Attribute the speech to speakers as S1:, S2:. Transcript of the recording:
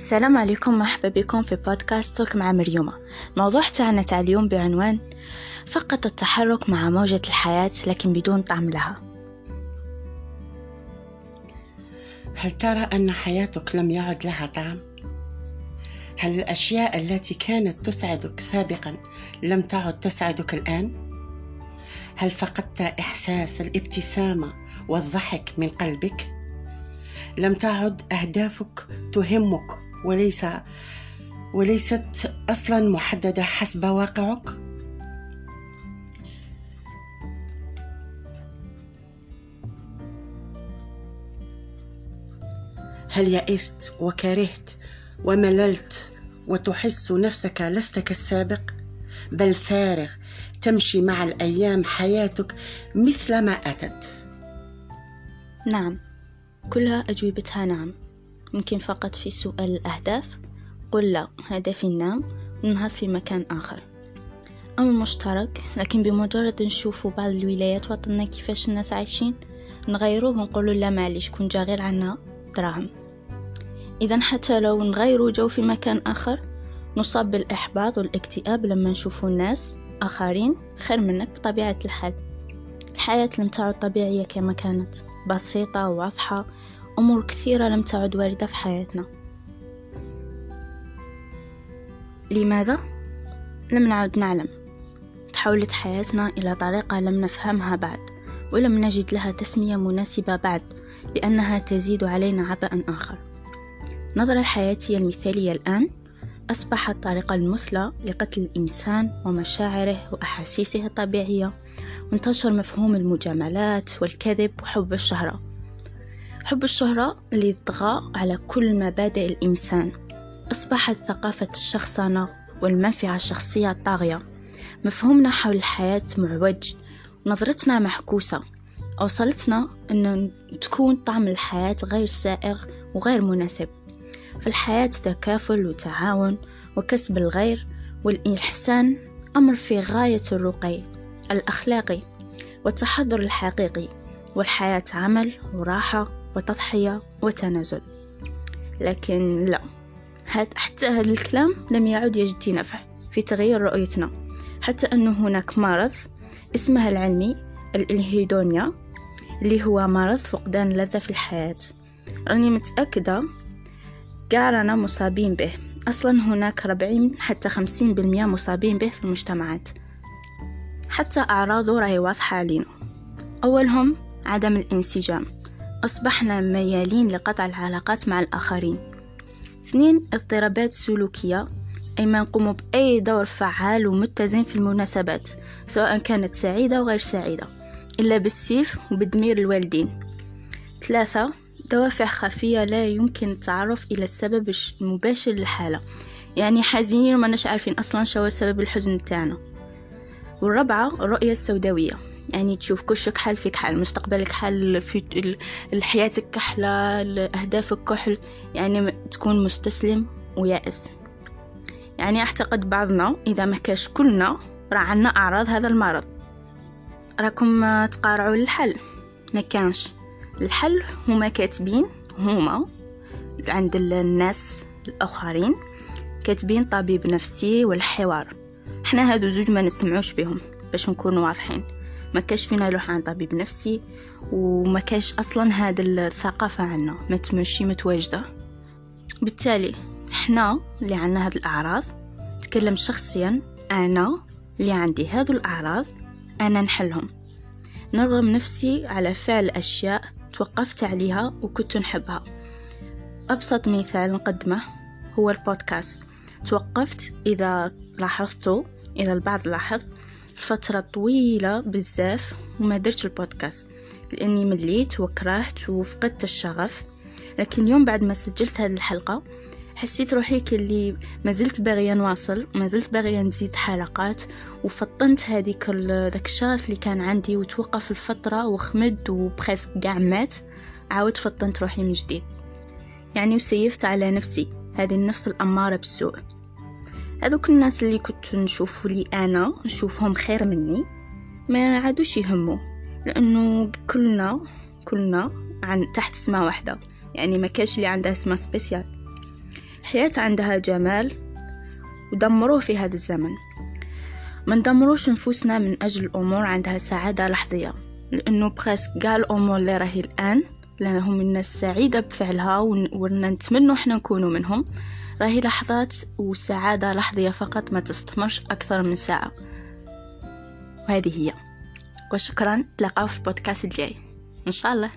S1: السلام عليكم مرحبا بكم في بودكاست مع مريومة موضوع تاعنا تاع اليوم بعنوان فقط التحرك مع موجة الحياة لكن بدون طعم لها
S2: هل ترى أن حياتك لم يعد لها طعم؟ هل الأشياء التي كانت تسعدك سابقا لم تعد تسعدك الآن؟ هل فقدت إحساس الابتسامة والضحك من قلبك؟ لم تعد أهدافك تهمك وليس وليست أصلا محددة حسب واقعك؟ هل يئست وكرهت ومللت وتحس نفسك لست كالسابق بل فارغ تمشي مع الأيام حياتك مثل ما أتت.
S1: نعم كلها أجوبتها نعم. ممكن فقط في سؤال الأهداف؟ قل لا هدفي النام ننهض في مكان آخر. أمر مشترك لكن بمجرد نشوفوا بعض الولايات وطننا كيفاش الناس عايشين نغيروه ونقولوا لا معليش كون جا غير عنا دراهم. إذا حتى لو نغيروا جو في مكان آخر نصاب بالإحباط والاكتئاب لما نشوفوا الناس آخرين خير منك بطبيعة الحال. الحياة لم تعد طبيعية كما كانت بسيطة وواضحة أمور كثيرة لم تعد واردة في حياتنا. لماذا؟ لم نعد نعلم. تحولت حياتنا إلى طريقة لم نفهمها بعد ولم نجد لها تسمية مناسبة بعد لأنها تزيد علينا عبئا آخر. نظرة الحياتية المثالية الآن أصبحت الطريقة المثلى لقتل الإنسان ومشاعره وأحاسيسه الطبيعية وانتشر مفهوم المجاملات والكذب وحب الشهرة. حب الشهرة اللي طغى على كل مبادئ الإنسان. أصبحت ثقافة الشخصنة والمنفعة الشخصية الطاغية مفهومنا حول الحياة معوج. نظرتنا محكوسة أوصلتنا أن تكون طعم الحياة غير سائغ وغير مناسب. في الحياة تكافل وتعاون وكسب الغير والإحسان أمر في غاية الرقي الأخلاقي والتحضر الحقيقي. والحياة عمل وراحة وتضحية وتنازل. لكن لا حتى هذا الكلام لم يعد يجدي نفع في تغيير رؤيتنا. حتى أن هناك مرض اسمها العلمي الإلهيدونيا اللي هو مرض فقدان اللذة في الحياة. راني متأكدة رانا مصابين به. أصلا هناك ربعين حتى خمسين بالمئة مصابين به في المجتمعات. حتى أعراضه راهي واضحة علينا. أولهم عدم الانسجام. أصبحنا ميالين لقطع العلاقات مع الآخرين. اثنين اضطرابات سلوكية أي ما نقوم بأي دور فعال ومتزن في المناسبات سواء كانت سعيدة أو غير سعيدة إلا بالسيف وبدمير الوالدين. ثلاثة دوافع خفية لا يمكن التعرف إلى السبب المباشر للحالة يعني حزينين وما عارفين أصلا شو سبب الحزن بتاعنا. والرابعة الرؤية السوداوية. يعني تشوف كشك حال فيك حال مستقبلك حال في حياتك كحلة أهدافك كحل يعني تكون مستسلم ويائس. يعني أعتقد بعضنا إذا ما كاش كلنا راه عنا أعراض هذا المرض. راكم تقارعوا للحل ما كانش. الحل هما كاتبين هما عند الناس الآخرين كاتبين طبيب نفسي والحوار. حنا هادو زوج ما نسمعوش بهم باش نكونوا واضحين. ما كاش فينا يروح عند طبيب نفسي وما كاش أصلا هاد الثقافة عنا ما تمشي متواجدة. بالتالي حنا اللي عنا هاد الأعراض تكلم شخصيا أنا اللي عندي هادو الأعراض أنا نحلهم. نرغم نفسي على فعل أشياء توقفت عليها وكنت نحبها. أبسط مثال نقدمه هو البودكاست. توقفت إذا لاحظتوا إذا البعض لاحظ فترة طويلة بزاف وما درت البودكاست لأني مليت وكرهت وفقدت الشغف. لكن اليوم بعد ما سجلت هذه الحلقة حسيت روحي كلي ما زلت باغية نواصل ما زلت باغية نزيد حلقات وفطنت هذيك ذاك الشغف اللي كان عندي وتوقف الفترة وخمد وبخيسك قاع مات. عاود فطنت روحي من جديد. يعني وسيفت على نفسي هذه النفس الأمارة بالسوء. هذوك الناس اللي كنت نشوف لي أنا نشوفهم خير مني ما عادوش يهموا لأنه كلنا كلنا عن تحت سما واحدة يعني ما كاش اللي عندها سما spéciale. حياة عندها جمال ودمروه في هذا الزمن. ما ندمروش نفوسنا من أجل أمور عندها سعادة لحظية لأنه presque قال الأمور اللي راهي الآن لأنهم الناس سعيدة بفعلها ونتمنوا إحنا نكونوا منهم. راهي لحظات وسعادة لحظية فقط ما تستمرش أكثر من ساعة. وهذه هي. وشكرا تلاقاو في البودكاست الجاي. إن شاء الله.